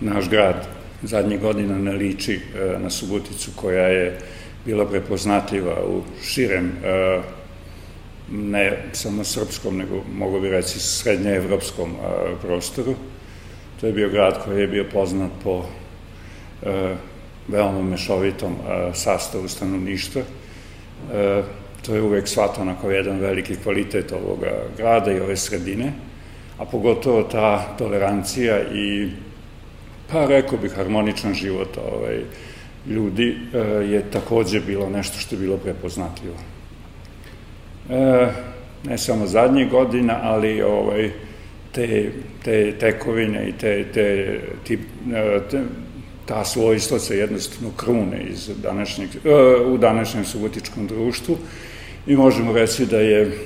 naš grad zadnjih godina ne liči e, na Suboticu koja je bila prepoznatljiva u širem e, ne samo srpskom, nego mogu bi reći srednjeevropskom prostoru. To je bio grad koji je bio poznat po veoma mešovitom sastavu stanovništva. To je uvek shvatano kao jedan veliki kvalitet ovoga grada i ove sredine, a pogotovo ta tolerancija i pa rekao bih harmoničan život ovaj, ljudi e, je takođe bilo nešto što je bilo prepoznatljivo. E, ne samo zadnjih godina, ali ovaj, te, te tekovine i te, te, ti, e, te, ta svojstva se jednostavno krune iz današnjeg, e, u današnjem subotičkom društvu i možemo reći da je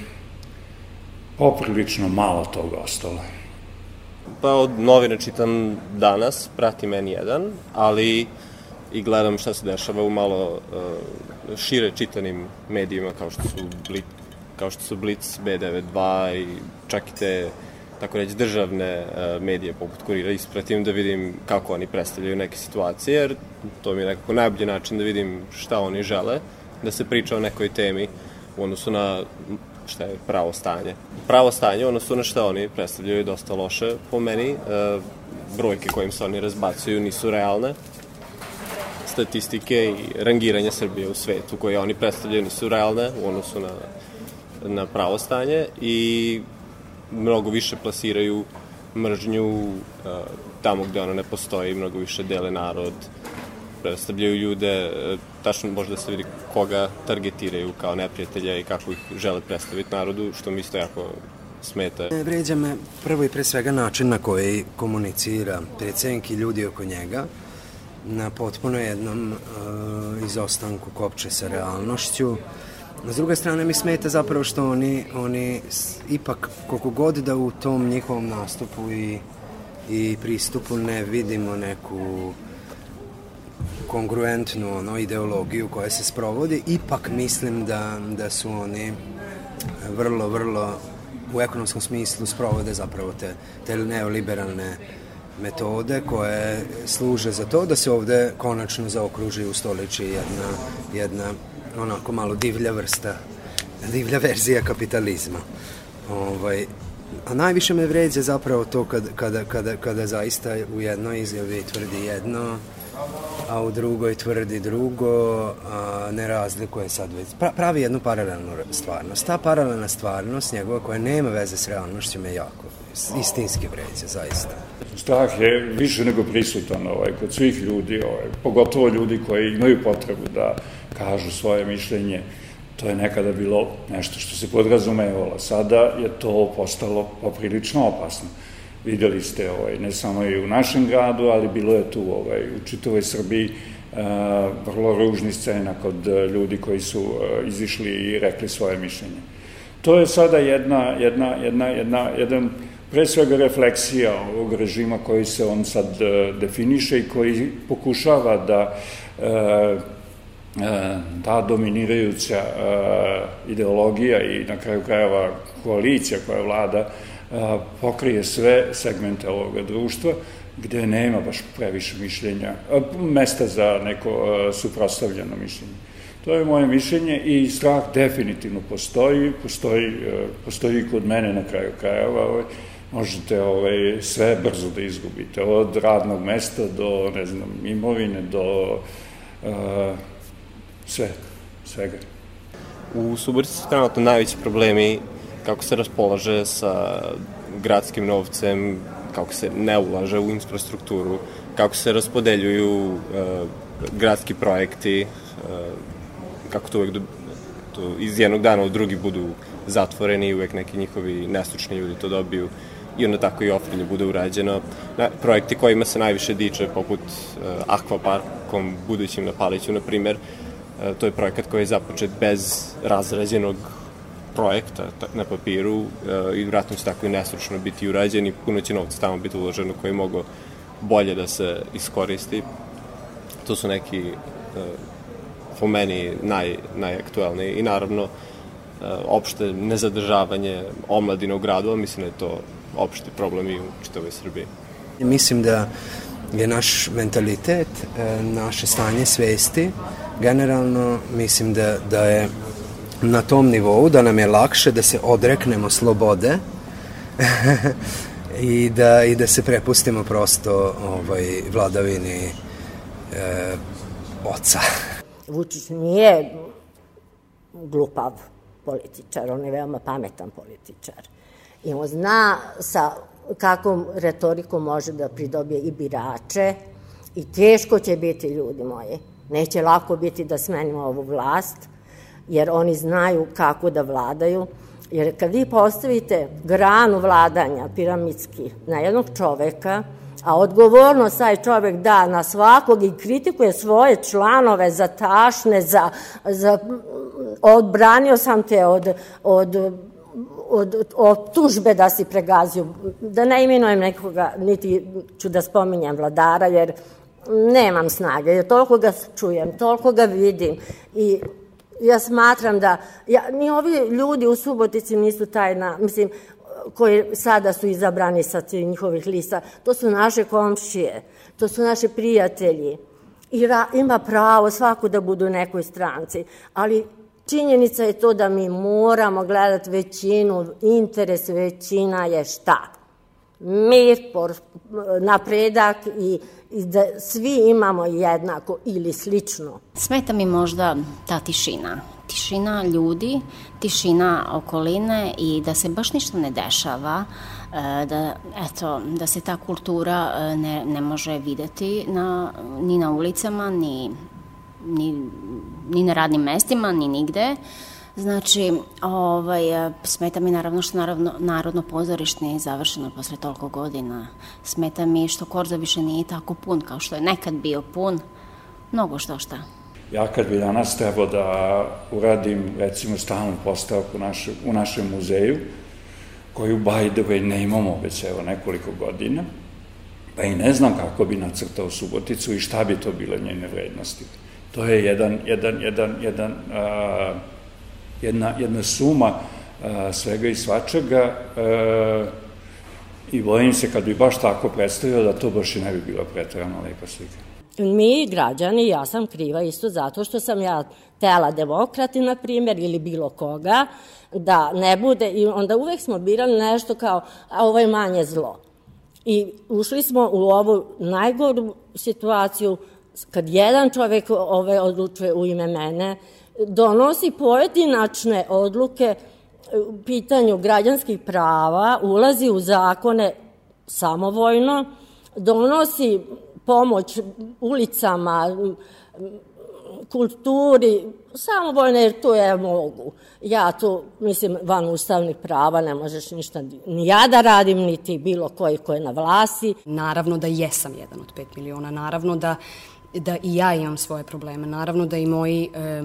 poprilično malo toga ostalo. Pa od novine čitam danas, pratim N1, ali i gledam šta se dešava u malo uh, šire čitanim medijima kao što su Blitz, kao što su Blitz, B92 i čak i te tako reći državne uh, medije poput Kurira. Ispratim da vidim kako oni predstavljaju neke situacije jer to mi je nekako najbolji način da vidim šta oni žele da se priča o nekoj temi u odnosu na šta je pravo stanje. Pravo stanje, odnosno na šta oni predstavljaju dosta loše po meni. E, brojke kojim se oni razbacuju nisu realne. Statistike i rangiranja Srbije u svetu koje oni predstavljaju nisu realne u odnosu na, na pravo stanje i mnogo više plasiraju mržnju e, tamo gde ona ne postoji, mnogo više dele narod, predstavljaju ljude, e, tačno može da se vidi koga targetiraju kao neprijatelja i kako ih žele predstaviti narodu, što mi isto jako smeta. Vređa me prvo i pre svega način na koji komunicira predsednik i ljudi oko njega na potpuno jednom uh, izostanku kopče sa realnošću. S druge strane mi smeta zapravo što oni, oni ipak koliko god da u tom njihovom nastupu i, i pristupu ne vidimo neku kongruentnu ono, ideologiju koja se sprovodi, ipak mislim da, da su oni vrlo, vrlo u ekonomskom smislu sprovode zapravo te, te neoliberalne metode koje služe za to da se ovde konačno zaokruži u stoliči jedna, jedna onako malo divlja vrsta, divlja verzija kapitalizma. Ovaj, a najviše me vređa zapravo to kad, kada, kada, kada zaista u jednoj izjavi tvrdi jedno, a u drugoj tvrdi drugo, a ne razlikuje sad već. Pra, pravi jednu paralelnu stvarnost. Ta paralelna stvarnost njegova koja nema veze s realnošću me jako istinski vređa, zaista. Strah je više nego prisutan ovaj, kod svih ljudi, ovaj, pogotovo ljudi koji imaju potrebu da kažu svoje mišljenje. To je nekada bilo nešto što se podrazumevalo. Sada je to postalo poprilično opasno. Videli ste ovaj, ne samo i u našem gradu, ali bilo je tu ovaj, u čitovoj Srbiji a, vrlo ružni scena kod ljudi koji su a, izišli i rekli svoje mišljenje. To je sada jedna, jedna, jedna, jedna, jedan pre svega refleksija ovog režima koji se on sad definiše i koji pokušava da ta dominirajuća ideologija i na kraju krajeva koalicija koja vlada pokrije sve segmente ovoga društva, gde nema baš previše mišljenja, mesta za neko suprostavljeno mišljenje. To je moje mišljenje i strah definitivno postoji, postoji, postoji i kod mene na kraju krajeva, ovaj, možete ovaj, sve brzo da izgubite, od radnog mesta do, ne znam, imovine, do uh, sve, svega. U Subotici su trenutno najveći problemi kako se raspolaže sa gradskim novcem, kako se ne ulaže u infrastrukturu, kako se raspodeljuju uh, gradski projekti, uh, kako to uvek do, to iz jednog dana u drugi budu zatvoreni i uvek neki njihovi nestručni ljudi to dobiju i onda tako i ofrlje bude urađeno. Na, projekti kojima se najviše diče, poput uh, Aquaparkom budućim na Paliću, na primer, uh, to je projekat koji je započet bez razrađenog projekta na papiru uh, i vratno će tako i nestručno biti urađen i puno će novca tamo biti uloženo koji mogu bolje da se iskoristi. To su neki uh, po meni naj, najaktuelniji i naravno uh, opšte nezadržavanje omladine u gradu, mislim da je to opšti problem i u čitavoj Srbiji. Mislim da je naš mentalitet, e, naše stanje svesti. Generalno mislim da, da je na tom nivou da nam je lakše da se odreknemo slobode i da, i da se prepustimo prosto ovaj, vladavini e, oca. Vučić nije glupav političar, on je veoma pametan političar. I on zna sa kakvom retorikom može da pridobije i birače i teško će biti, ljudi moji. Neće lako biti da smenimo ovu vlast, jer oni znaju kako da vladaju. Jer kad vi postavite granu vladanja piramidski na jednog čoveka, a odgovornost taj čovek da na svakog i kritikuje svoje članove za tašne, za, za odbranio sam te od, od od, od tužbe da si pregazio, da ne imenujem nekoga, niti ću da spominjem vladara, jer nemam snage, jer toliko ga čujem, toliko ga vidim i ja smatram da, ja, ni ovi ljudi u Subotici nisu tajna, mislim, koji sada su izabrani sa njihovih lista, to su naše komšije, to su naše prijatelji. I ra, ima pravo svako da budu u nekoj stranci, ali činjenica je to da mi moramo gledati većinu, interes većina je šta? Mir, napredak i, i da svi imamo jednako ili slično. Smeta mi možda ta tišina tišina ljudi, tišina okoline i da se baš ništa ne dešava, e, da, eto, da se ta kultura e, ne, ne može videti na, ni na ulicama, ni, ni, ni na radnim mestima, ni nigde. Znači, ovaj, smeta mi naravno što naravno, Narodno pozorište nije završeno posle toliko godina. Smeta mi što Korza više nije tako pun kao što je nekad bio pun. Mnogo što šta. Ja kad bi danas trebao da uradim, recimo, stalnu postavku naše, u našem muzeju, koju, by the way, ne imamo već evo nekoliko godina, pa i ne znam kako bi nacrtao Suboticu i šta bi to bile njene vrednosti. To je jedan, jedan, jedan, jedan, a, jedna, jedna suma a, svega i svačega a, i bojim se kad bi baš tako predstavio da to baš i ne bi bila pretrano lepa slika mi građani, ja sam kriva isto zato što sam ja tela demokrati, na primjer, ili bilo koga, da ne bude, i onda uvek smo birali nešto kao, a ovo je manje zlo. I ušli smo u ovu najgoru situaciju, kad jedan čovek ove odlučuje u ime mene, donosi pojedinačne odluke u pitanju građanskih prava, ulazi u zakone samovojno, donosi pomoć ulicama, kulturi, samo vojne, jer to ja mogu. Ja tu, mislim, van ustavnih prava ne možeš ništa ni ja da radim, niti bilo koji ko je na vlasi. Naravno da jesam jedan od pet miliona, naravno da, da i ja imam svoje probleme, naravno da i moji... E,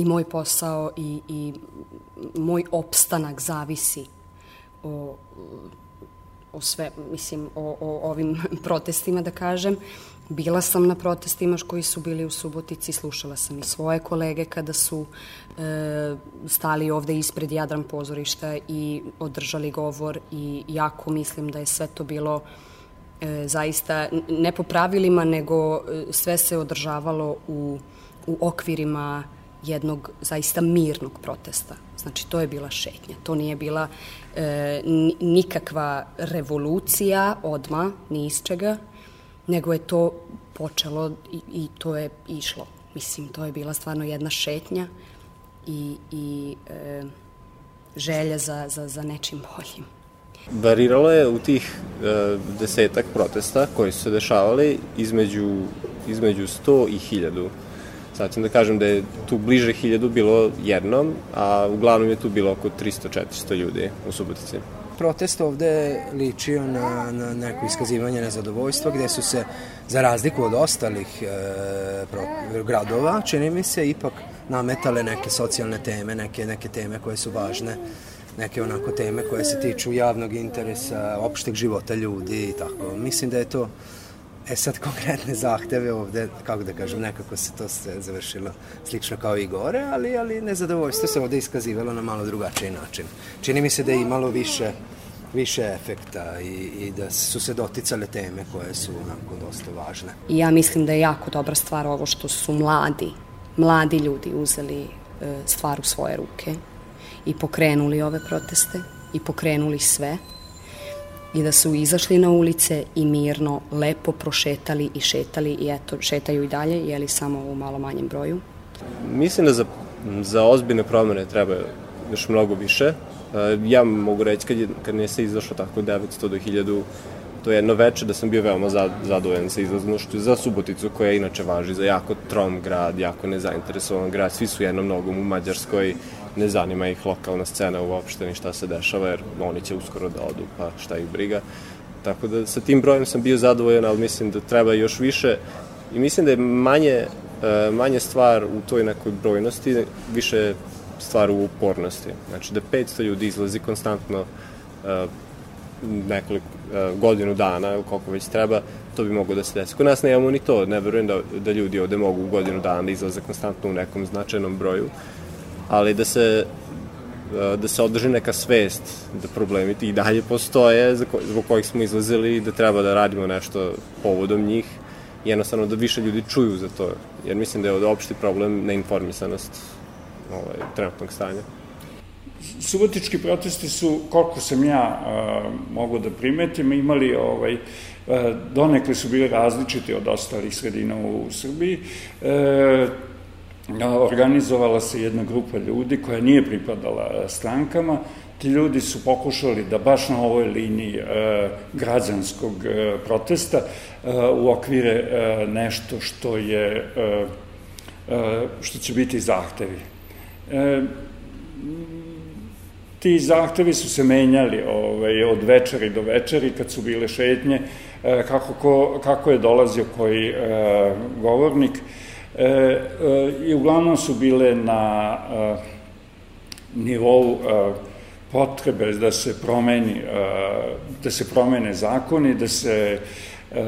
i moj posao i, i moj opstanak zavisi o o sve, mislim, o, o ovim protestima, da kažem. Bila sam na protestima koji su bili u Subotici, slušala sam i svoje kolege kada su e, stali ovde ispred Jadran pozorišta i održali govor i jako mislim da je sve to bilo e, zaista ne po pravilima, nego e, sve se održavalo u, u okvirima jednog zaista mirnog protesta. Znači, to je bila šetnja. To nije bila e, nikakva revolucija odma, ni iz čega, nego je to počelo i, i to je išlo. Mislim, to je bila stvarno jedna šetnja i, i e, želja za, za, za nečim boljim. Variralo je u tih e, desetak protesta koji su se dešavali između, između 100 i 1000 Sad ćem da kažem da je tu bliže hiljadu bilo jednom, a uglavnom je tu bilo oko 300-400 ljudi u Subotici. Protest ovde ličio na, na neko iskazivanje nezadovoljstva gde su se, za razliku od ostalih e, pro, gradova, čini mi se, ipak nametale neke socijalne teme, neke, neke teme koje su važne neke onako teme koje se tiču javnog interesa, opšteg života ljudi i tako. Mislim da je to E sad konkretne zahteve ovde, kako da kažem, nekako se to sve završilo slično kao i gore, ali, ali nezadovoljstvo se ovde iskazivalo na malo drugačiji način. Čini mi se da je imalo više više efekta i, i da su se doticale teme koje su onako dosta važne. I ja mislim da je jako dobra stvar ovo što su mladi, mladi ljudi uzeli e, stvar u svoje ruke i pokrenuli ove proteste i pokrenuli sve i da su izašli na ulice i mirno, lepo prošetali i šetali i eto, šetaju i dalje, jeli samo u malo manjem broju. Mislim da za, za ozbiljne promene treba još mnogo više. E, ja mogu reći kad, je, kad nije se izašlo tako 900 do 1000 to je jedno veče da sam bio veoma zadovoljan sa izlaznošću za Suboticu koja inače važi za jako trom grad, jako nezainteresovan grad, svi su jednom nogom u Mađarskoj, ne zanima ih lokalna scena uopšte ni šta se dešava, jer oni će uskoro da odu, pa šta ih briga. Tako da sa tim brojem sam bio zadovoljan, ali mislim da treba još više i mislim da je manje, e, manje stvar u toj nekoj brojnosti, više stvar u upornosti. Znači da 500 ljudi izlazi konstantno e, nekoliko e, godinu dana koliko već treba, to bi moglo da se desi. Kod nas nemamo ni to, ne verujem da, da ljudi ovde mogu godinu dana da izlaze konstantno u nekom značajnom broju, ali da se e, da se održi neka svest da problemi i dalje postoje zbog kojih smo izlazili i da treba da radimo nešto povodom njih jednostavno da više ljudi čuju za to jer mislim da je ovde opšti problem neinformisanost ovaj, trenutnog stanja Subotički protesti su, koliko sam ja uh, mogu da primetim, imali ovaj, uh, donekle su bili različiti od ostalih sredina u Srbiji. Uh, organizovala se jedna grupa ljudi koja nije pripadala strankama. Ti ljudi su pokušali da baš na ovoj liniji e, građanskog e, protesta e, okvire e, nešto što je e, e, što će biti zahtevi. E, ti zahtevi su se menjali ovaj, od večeri do večeri kad su bile šetnje, e, kako, ko, kako je dolazio koji e, govornik. E, e, I uglavnom su bile na e, nivou e, potrebe da se promeni, e, da se promene zakoni, da se, e,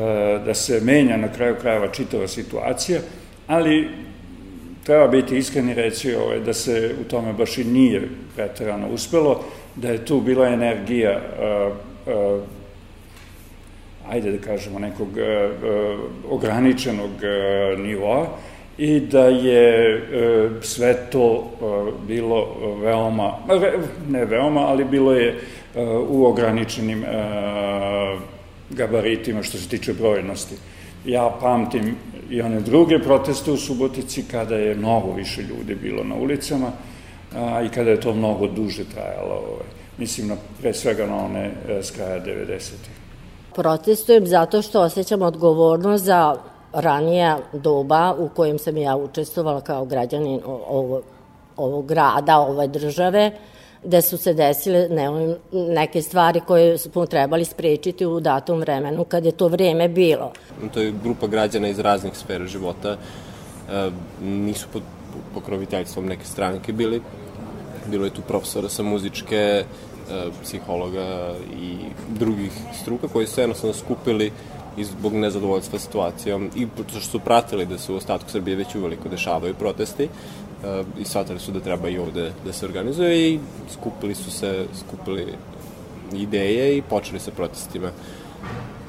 da se menja na kraju krajeva čitava situacija, ali treba biti iskren i reći ovaj, da se u tome baš i nije pretarano uspelo, da je tu bila energija ajde da kažemo nekog ograničenog nivoa i da je uh, sve to uh, bilo veoma, ne veoma, ali bilo je uh, u ograničenim gabaritima što se tiče brojnosti. Ja pamtim i one druge proteste u Subotici kada je mnogo više ljudi bilo na ulicama a, i kada je to mnogo duže trajalo. Ovaj. Mislim na, pre svega na one e, s kraja 90-ih. Protestujem zato što osjećam odgovornost za ranija doba u kojem sam ja učestvovala kao građanin ovog, ovog grada, ove države, gde su se desile ne, neke stvari koje smo trebali sprečiti u datom vremenu kad je to vreme bilo. To je grupa građana iz raznih sfera života, e, nisu pod pokroviteljstvom neke stranke bili, bilo je tu profesora sa muzičke, psihologa i drugih struka koji su jednostavno skupili i zbog nezadovoljstva situacijom i što su pratili da se u ostatku Srbije već uveliko dešavaju protesti uh, i shvatili su da treba i ovde da se organizuje i skupili su se, skupili ideje i počeli sa protestima.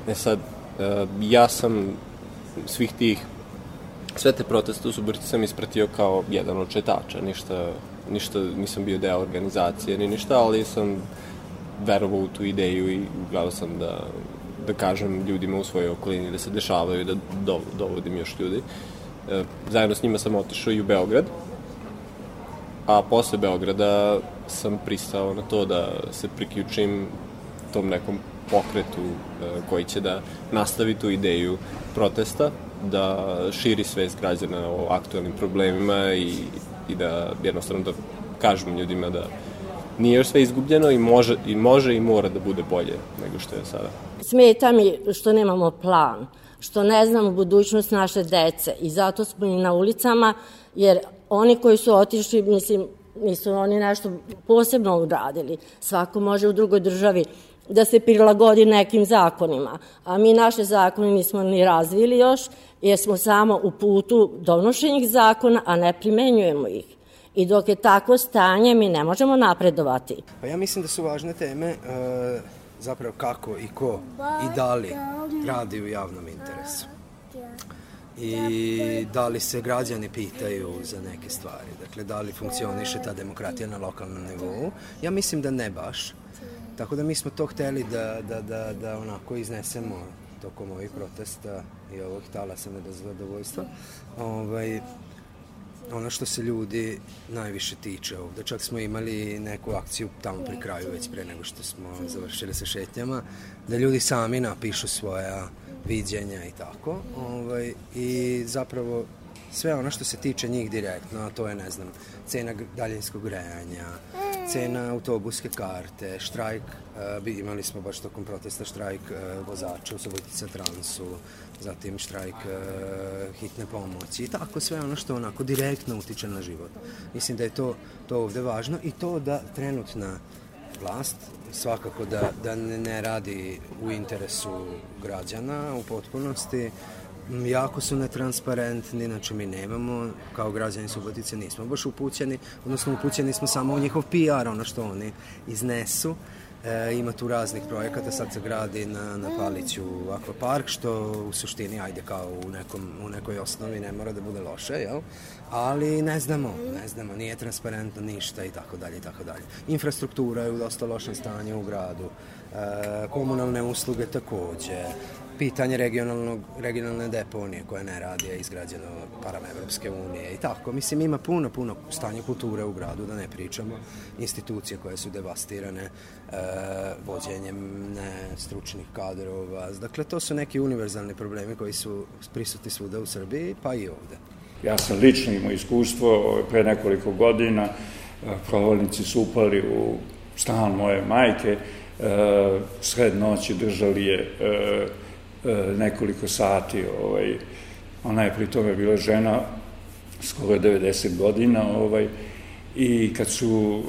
E sad, uh, ja sam svih tih sve te proteste u Subotici sam ispratio kao jedan od četača, ništa, ništa nisam bio deo organizacije ni ništa, ali sam verovao u tu ideju i gledao sam da, da kažem ljudima u svojoj okolini da se dešavaju, da do, dovodim još ljudi. E, zajedno s njima sam otišao i u Beograd, a posle Beograda sam pristao na to da se priključim tom nekom pokretu e, koji će da nastavi tu ideju protesta, da širi svest građana o aktualnim problemima i, i da jednostavno da kažemo ljudima da nije još sve izgubljeno i može, i može i mora da bude bolje nego što je sada. Smeta mi što nemamo plan, što ne znamo budućnost naše dece i zato smo i na ulicama, jer oni koji su otišli, mislim, nisu oni nešto posebno uradili. Svako može u drugoj državi da se prilagodi nekim zakonima, a mi naše zakone nismo ni razvili još, jer smo samo u putu donošenjih zakona, a ne primenjujemo ih. I dok je tako stanje, mi ne možemo napredovati. Pa ja mislim da su važne teme uh, zapravo kako i ko i da li radi u javnom interesu i da li se građani pitaju za neke stvari. Dakle, da li funkcioniše ta demokratija na lokalnom nivou? Ja mislim da ne baš. Tako da mi smo to hteli da, da, da, da onako iznesemo tokom ovih protesta i ovog talasa nedozadovoljstva. Ovaj, ono što se ljudi najviše tiče ovde. Čak smo imali neku akciju tamo pri kraju, već pre nego što smo završili sa šetnjama, da ljudi sami napišu svoja viđenja i tako. Ovaj, I zapravo sve ono što se tiče njih direktno, a to je, ne znam, cena daljinskog grejanja, cena autobuske karte, štrajk, uh, imali smo baš tokom protesta štrajk uh, vozača u Subotica Transu, zatim štrajk uh, hitne pomoći i tako sve ono što onako direktno utiče na život. Mislim da je to, to ovde važno i to da trenutna vlast svakako da, da ne radi u interesu građana u potpunosti, jako su netransparentni, znači mi nemamo, kao građani Subotice nismo baš upućeni, odnosno upućeni smo samo u njihov PR, ono što oni iznesu. E, ima tu raznih projekata, sad se gradi na, na Paliću akvapark, što u suštini, ajde kao u, nekom, u nekoj osnovi ne mora da bude loše, jel? ali ne znamo, ne znamo, nije transparentno ništa i tako dalje i tako dalje. Infrastruktura je u dosta lošem stanju u gradu, e, komunalne usluge takođe, pitanje regionalnog, regionalne deponije koja ne radi je izgrađeno parama Evropske unije i tako. Mislim, ima puno, puno stanje kulture u gradu, da ne pričamo, institucije koje su devastirane e, vođenjem ne, stručnih kadrova. Dakle, to su neki univerzalni problemi koji su prisutni svuda u Srbiji, pa i ovde. Ja sam lično imao iskustvo pre nekoliko godina, provalnici su upali u stan moje majke, e, sred noći držali je e, E, nekoliko sati. Ovaj, ona je pri tome bila žena skoro 90 godina ovaj, i kad su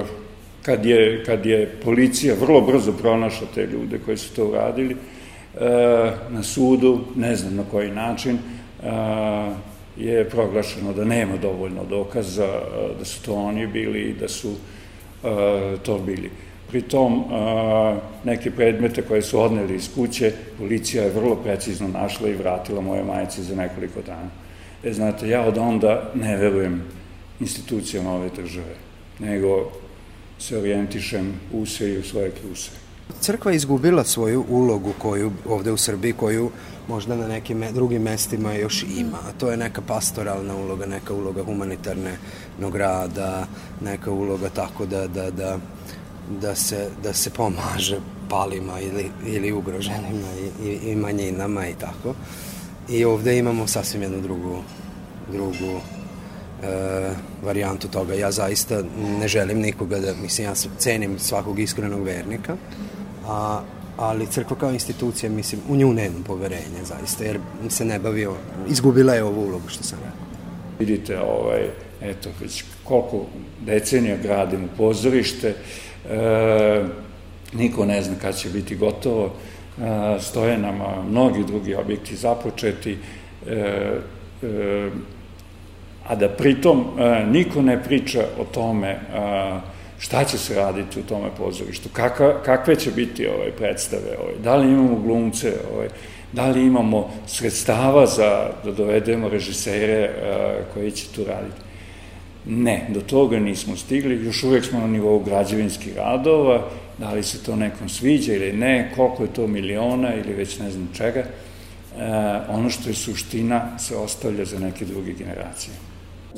e, kad je, kad je policija vrlo brzo pronašla te ljude koji su to uradili e, na sudu, ne znam na koji način, je proglašeno da nema dovoljno dokaza da su to oni bili i da su to bili. Pritom, neke predmete koje su odneli iz kuće, policija je vrlo precizno našla i vratila moje majice za nekoliko dana. E, znate, ja od onda ne verujem institucijama ove države, nego se orijentišem u se i u svoje kljuse. Crkva je izgubila svoju ulogu koju ovde u Srbiji, koju možda na nekim drugim mestima još ima. To je neka pastoralna uloga, neka uloga humanitarne grada, neka uloga tako da, da, da da se, da se pomaže palima ili, ili ugroženima i, i, i manjinama i tako. I ovde imamo sasvim jednu drugu, drugu e, varijantu toga. Ja zaista ne želim nikoga da, mislim, ja cenim svakog iskrenog vernika, a, ali crkva kao institucija, mislim, u nju nemam poverenja zaista, jer se ne bavio, izgubila je ovu ulogu što sam rekao. Vidite, ovaj, eto, već koliko decenija gradimo pozorište, e, niko ne zna kad će biti gotovo, e, stoje nam mnogi drugi objekti započeti, e, e, a da pritom e, niko ne priča o tome šta će se raditi u tome pozorištu, kakve će biti ove predstave, ovaj, da li imamo glumce, ovaj, da li imamo sredstava za da dovedemo režisere koji će tu raditi. Ne, do toga nismo stigli, još uvek smo na nivou građevinskih radova, da li se to nekom sviđa ili ne, koliko je to miliona ili već ne znam čega, e, ono što je suština se ostavlja za neke druge generacije.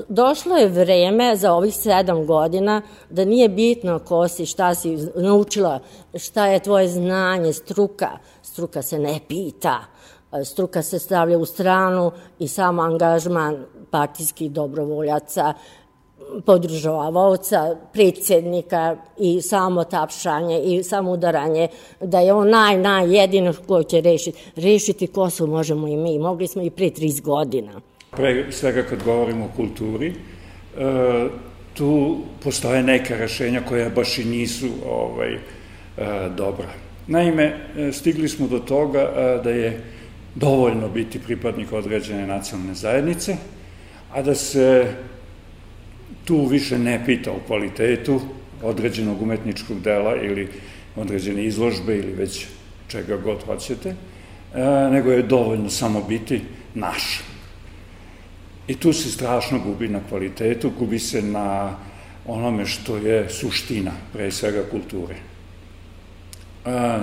Došlo je vreme za ovih sedam godina da nije bitno ko si, šta si naučila, šta je tvoje znanje, struka. Struka se ne pita, struka se stavlja u stranu i samo angažman partijskih dobrovoljaca podržavaoca, predsjednika i samo tapšanje i samo udaranje, da je on naj, naj jedino ko će rešiti. Rešiti Kosovo možemo i mi, mogli smo i pre 30 godina. Pre svega kad govorimo o kulturi, e, tu postoje neka rešenja koja baš i nisu ovaj, e, dobra. Naime, e, stigli smo do toga da je dovoljno biti pripadnik određene nacionalne zajednice, a da se tu više ne pita o kvalitetu određenog umetničkog dela ili određene izložbe ili već čega god hoćete, e, nego je dovoljno samo biti naš. I tu se strašno gubi na kvalitetu, gubi se na onome što je suština, pre svega kulture. E,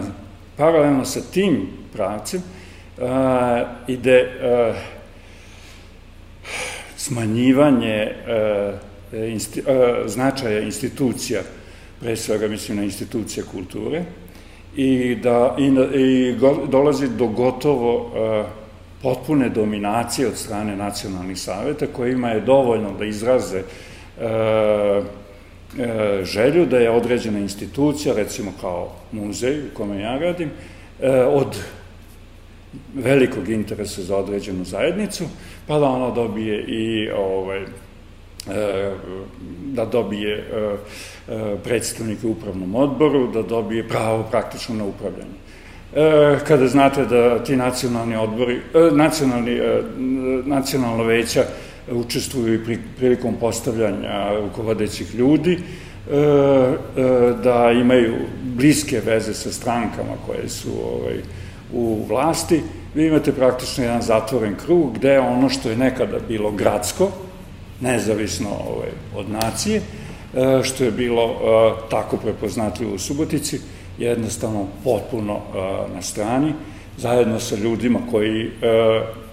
paralelno sa tim pravcem e, ide smanjivanje e, insti, e, značaja institucija, pre svega mislim na institucije kulture, i da i, i dolazi do gotovo e, potpune dominacije od strane nacionalnih saveta kojima je dovoljno da izraze želju da je određena institucija, recimo kao muzej u kome ja radim, od velikog interesa za određenu zajednicu, pa da ona dobije i ovaj, da dobije e, e, predstavnike u upravnom odboru, da dobije pravo praktično na upravljanje. Kada znate da ti nacionalni odbori, nacionalni, nacionalna veća učestvuju i prilikom postavljanja rukovodećih ljudi, da imaju bliske veze sa strankama koje su ovaj, u vlasti, vi imate praktično jedan zatvoren krug gde ono što je nekada bilo gradsko, nezavisno ovaj, od nacije, e, što je bilo e, tako prepoznatljivo u Subotici, jednostavno potpuno e, na strani, zajedno sa ljudima koji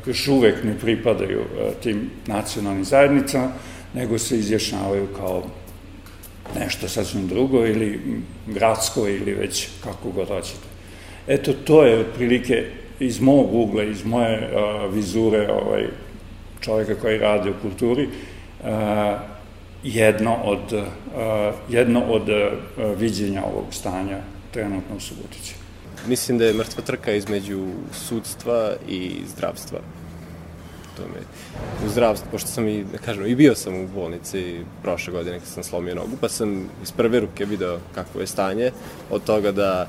još uvek ne pripadaju tim nacionalnim zajednicama, nego se izjašnjavaju kao nešto sasvim drugo ili gradsko ili već kako god hoćete. Eto, to je otprilike iz mog ugla, iz moje uh, vizure ovaj, čoveka koji radi u kulturi, jedno od, uh, jedno od uh, viđenja ovog stanja trenutno u Subotici. Mislim da je mrtva trka između sudstva i zdravstva. To me, u zdravstvu, pošto sam i, da kažem, i bio sam u bolnici prošle godine kad sam slomio nogu, pa sam iz prve ruke video kakvo je stanje, od toga da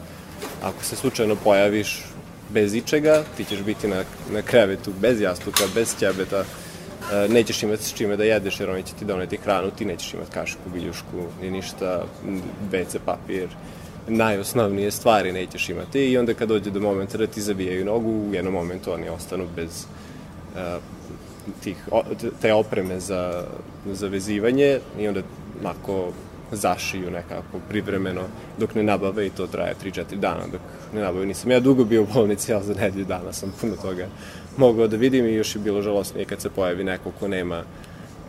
ako se slučajno pojaviš bez ičega, ti ćeš biti na, na krevetu bez jastuka, bez ćebeta, nećeš imati s čime da jedeš jer oni će ti doneti hranu, ti nećeš imati kašku, biljušku, ni ništa, WC papir, najosnovnije stvari nećeš imati i onda kad dođe do momenta da ti zabijaju nogu, u jednom momentu oni ostanu bez uh, tih, te opreme za, za vezivanje i onda onako zašiju nekako privremeno dok ne nabave i to traje 3-4 dana dok ne nabave. Nisam ja dugo bio u bolnici, ali za nedelju dana sam puno toga mogao da vidim i još je bilo žalostnije kad se pojavi neko ko nema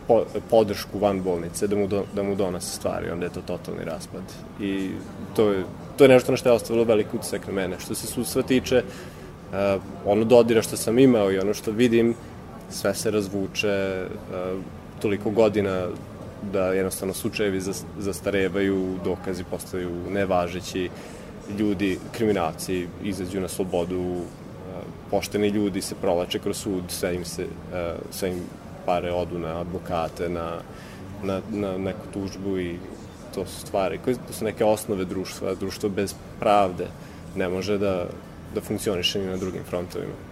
po, podršku van bolnice da mu, do, da mu donose stvari, onda je to totalni raspad. I to je, to je nešto na što je ostavilo velik utisak na mene. Što se sudstva tiče, uh, ono dodira što sam imao i ono što vidim, sve se razvuče, uh, toliko godina da jednostavno slučajevi zastarevaju, dokazi postaju nevažeći, ljudi, kriminalci izađu na slobodu, pošteni ljudi se provlače kroz sud, sve im, se, e, sve im pare odu na advokate, na, na, na neku tužbu i to su stvari, koje to su neke osnove društva, društvo bez pravde ne može da, da funkcioniše ni na drugim frontovima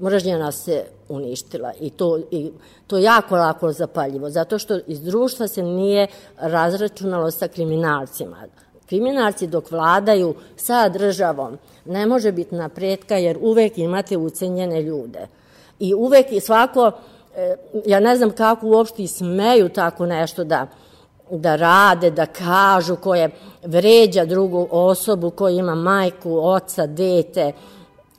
mržnja nas se uništila i to, i to jako lako zapaljivo, zato što iz društva se nije razračunalo sa kriminalcima. Kriminalci dok vladaju sa državom ne može biti napretka jer uvek imate ucenjene ljude. I uvek i svako, e, ja ne znam kako uopšte i smeju tako nešto da, da rade, da kažu, koje vređa drugu osobu, koja ima majku, oca, dete,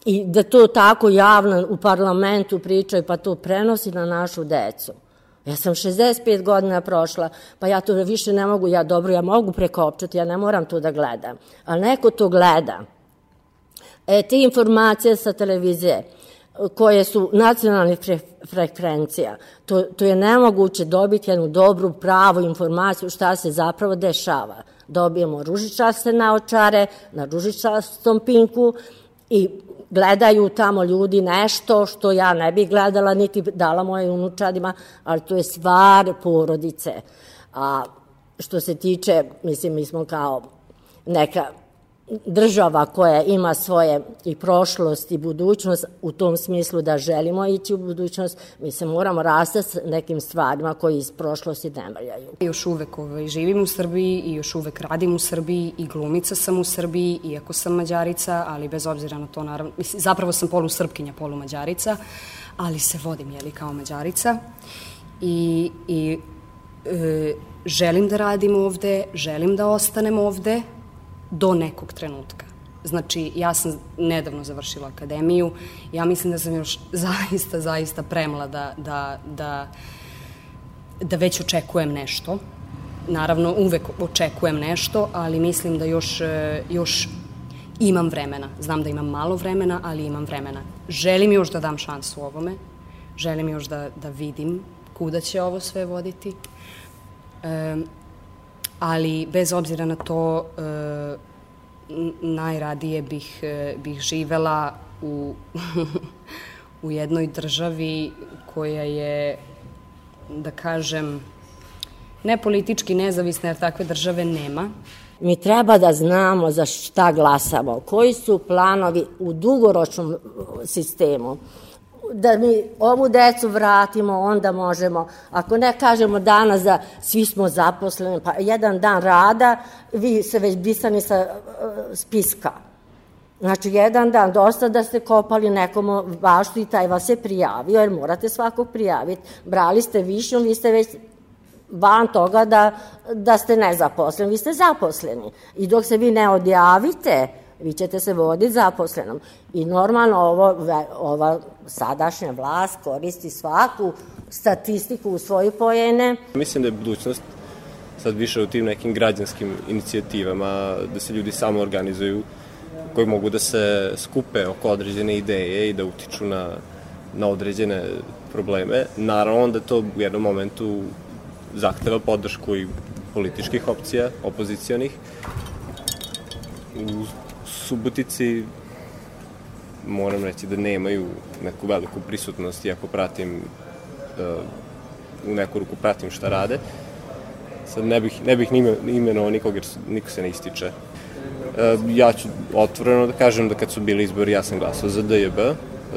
i da to tako javno u parlamentu pričaju, pa to prenosi na našu decu. Ja sam 65 godina prošla, pa ja to više ne mogu, ja dobro, ja mogu prekopčati, ja ne moram to da gledam. Ali neko to gleda. E, te informacije sa televizije, koje su nacionalnih fre, frekvencija, to, to je nemoguće dobiti jednu dobru, pravu informaciju šta se zapravo dešava. Dobijemo ružičaste naočare na ružičastom pinku i gledaju tamo ljudi nešto što ja ne bih gledala, niti dala moje unučadima, ali to je stvar porodice. A što se tiče, mislim, mi smo kao neka država koja ima svoje i prošlost i budućnost u tom smislu da želimo ići u budućnost, mi se moramo rastati s nekim stvarima koji iz prošlosti ne valjaju. Još uvek ovaj, živim u Srbiji i još uvek radim u Srbiji i glumica sam u Srbiji, iako sam mađarica, ali bez obzira na to, naravno, mislim, zapravo sam polu srpkinja, polu mađarica, ali se vodim, jeli, kao mađarica. I, i e, želim da radim ovde, želim da ostanem ovde, do nekog trenutka. Znači, ja sam nedavno završila akademiju, ja mislim da sam još zaista, zaista premlada da, da, da već očekujem nešto. Naravno, uvek očekujem nešto, ali mislim da još, još imam vremena. Znam da imam malo vremena, ali imam vremena. Želim još da dam šansu ovome, želim još da, da vidim kuda će ovo sve voditi. E, ali bez obzira na to e, najradije bih, e, bih živela u, u jednoj državi koja je, da kažem, ne politički nezavisna, jer takve države nema. Mi treba da znamo za šta glasamo, koji su planovi u dugoročnom sistemu da mi ovu decu vratimo, onda možemo, ako ne kažemo danas da svi smo zaposleni, pa jedan dan rada, vi se već bisani sa uh, spiska. Znači, jedan dan dosta da ste kopali nekomu baštu i taj vas je prijavio, jer morate svakog prijaviti. Brali ste višnju, vi ste već van toga da, da ste nezaposleni, vi ste zaposleni. I dok se vi ne odjavite, vi ćete se voditi zaposlenom. I normalno ovo, ova sadašnja vlast koristi svaku statistiku u svoje pojene. Mislim da je budućnost sad više u tim nekim građanskim inicijativama, da se ljudi samo organizuju, koji mogu da se skupe oko određene ideje i da utiču na, na određene probleme. Naravno da to u jednom momentu zahteva podršku i političkih opcija, opozicijonih, u Subotici moram reći da nemaju neku veliku prisutnost, iako pratim uh, u neku ruku pratim šta rade. Sad ne bih, ne bih imenovao nikog jer niko se ne ističe. Uh, ja ću otvoreno da kažem da kad su bili izbori ja sam glasao za DJB,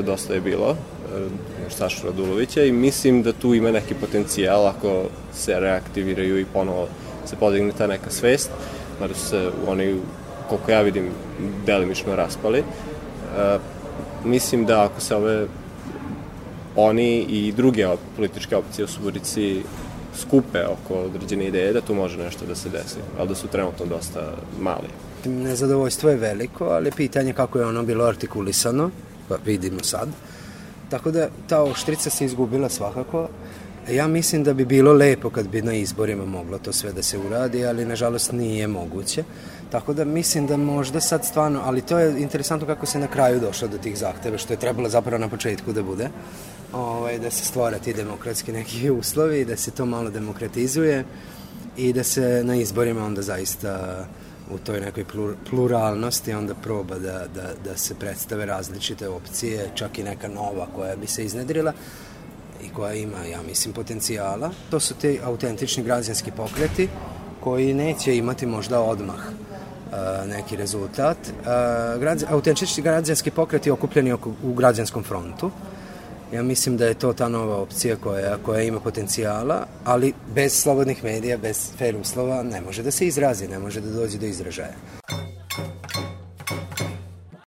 dosta je bilo, uh, Sašu Radulovića i mislim da tu ima neki potencijal ako se reaktiviraju i ponovo se podigne ta neka svest, mada su se oni koliko ja vidim, delimično raspali. E, mislim da ako se ove oni i druge političke opcije u Suborici skupe oko određene ideje da tu može nešto da se desi, ali da su trenutno dosta mali. Nezadovoljstvo je veliko, ali pitanje kako je ono bilo artikulisano, pa vidimo sad. Tako da ta oštrica se izgubila svakako. Ja mislim da bi bilo lepo kad bi na izborima moglo to sve da se uradi, ali nažalost nije moguće. Tako da mislim da možda sad stvarno, ali to je interesantno kako se na kraju došlo do tih zahteva, što je trebalo zapravo na početku da bude, ovaj, da se stvore ti demokratski neki uslovi, da se to malo demokratizuje i da se na izborima onda zaista u toj nekoj pluralnosti onda proba da, da, da se predstave različite opcije, čak i neka nova koja bi se iznedrila koja ima, ja mislim, potencijala. To su te autentični građanski pokreti koji neće imati možda odmah neki rezultat. Autentični građanski pokret je okupljeni u građanskom frontu. Ja mislim da je to ta nova opcija koja, koja ima potencijala, ali bez slobodnih medija, bez fair uslova ne može da se izrazi, ne može da dođe do izražaja.